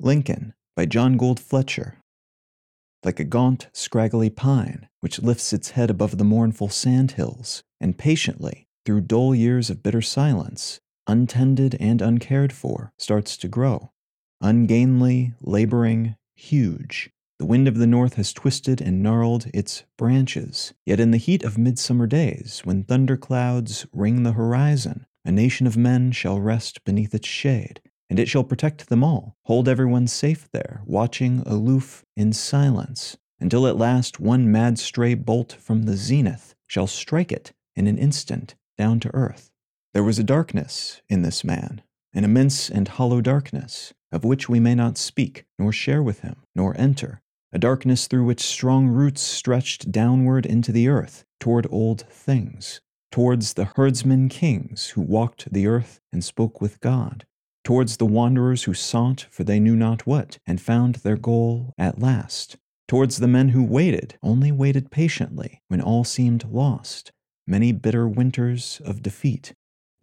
Lincoln by John Gould Fletcher. Like a gaunt, scraggly pine, which lifts its head above the mournful sand hills, and patiently, through dull years of bitter silence, untended and uncared for, starts to grow. Ungainly, laboring, huge. The wind of the north has twisted and gnarled its branches. Yet in the heat of midsummer days, when thunder clouds ring the horizon, a nation of men shall rest beneath its shade, and it shall protect them all, hold everyone safe there, watching aloof in silence, until at last one mad stray bolt from the zenith shall strike it in an instant down to earth. There was a darkness in this man, an immense and hollow darkness, of which we may not speak, nor share with him, nor enter, a darkness through which strong roots stretched downward into the earth, toward old things, towards the herdsmen kings who walked the earth and spoke with God, towards the wanderers who sought for they knew not what, and found their goal at last, towards the men who waited, only waited patiently, when all seemed lost, many bitter winters of defeat.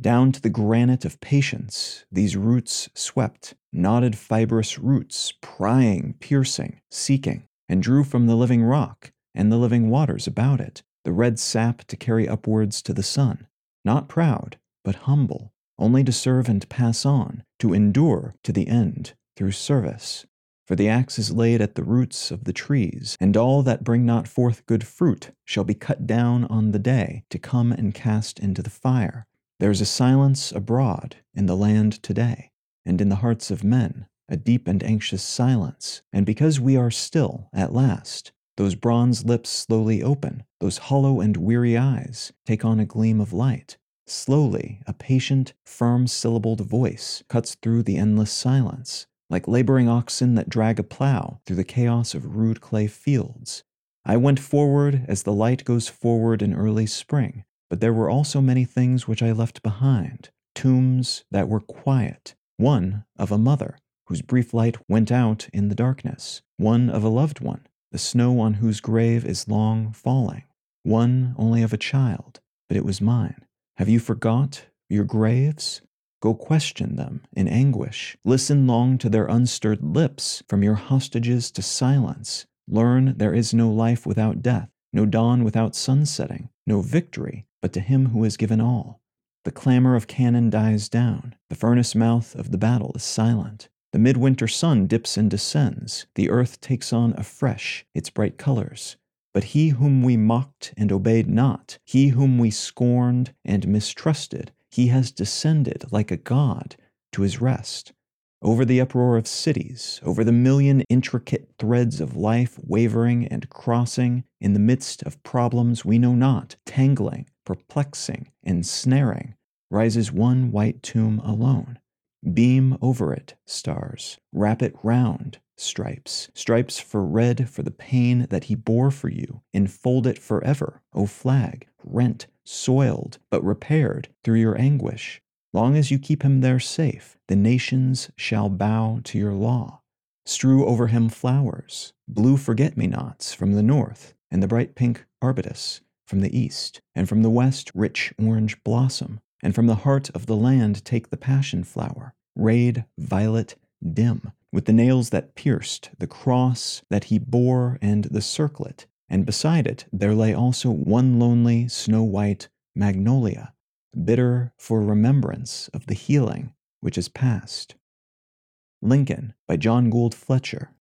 Down to the granite of patience, these roots swept, knotted fibrous roots, prying, piercing, seeking, and drew from the living rock and the living waters about it the red sap to carry upwards to the sun, not proud, but humble, only to serve and pass on, to endure to the end through service. For the axe is laid at the roots of the trees, and all that bring not forth good fruit shall be cut down on the day to come and cast into the fire. There is a silence abroad in the land today, and in the hearts of men, a deep and anxious silence. And because we are still at last, those bronze lips slowly open, those hollow and weary eyes take on a gleam of light, Slowly, a patient, firm syllabled voice cuts through the endless silence, like laboring oxen that drag a plow through the chaos of rude clay fields. I went forward as the light goes forward in early spring, but there were also many things which I left behind tombs that were quiet, one of a mother, whose brief light went out in the darkness, one of a loved one, the snow on whose grave is long falling, one only of a child, but it was mine. Have you forgot your graves? Go question them in anguish. Listen long to their unstirred lips, from your hostages to silence. Learn there is no life without death, no dawn without sunsetting, no victory but to him who has given all. The clamor of cannon dies down. The furnace mouth of the battle is silent. The midwinter sun dips and descends. The earth takes on afresh its bright colors. But he whom we mocked and obeyed not, he whom we scorned and mistrusted, he has descended like a god to his rest. Over the uproar of cities, over the million intricate threads of life wavering and crossing in the midst of problems we know not, tangling, perplexing, ensnaring, rises one white tomb alone. Beam over it, stars, wrap it round, stripes, stripes for red for the pain that he bore for you. Enfold it forever, O flag, rent, soiled, but repaired through your anguish. Long as you keep him there safe, the nations shall bow to your law. Strew over him flowers, blue forget me nots from the north, and the bright pink arbutus from the east, and from the west rich orange blossom, and from the heart of the land take the passion flower, rayed violet dim, with the nails that pierced, the cross that he bore, and the circlet, and beside it there lay also one lonely snow white magnolia, bitter for remembrance of the healing which is past. Lincoln by John Gould Fletcher.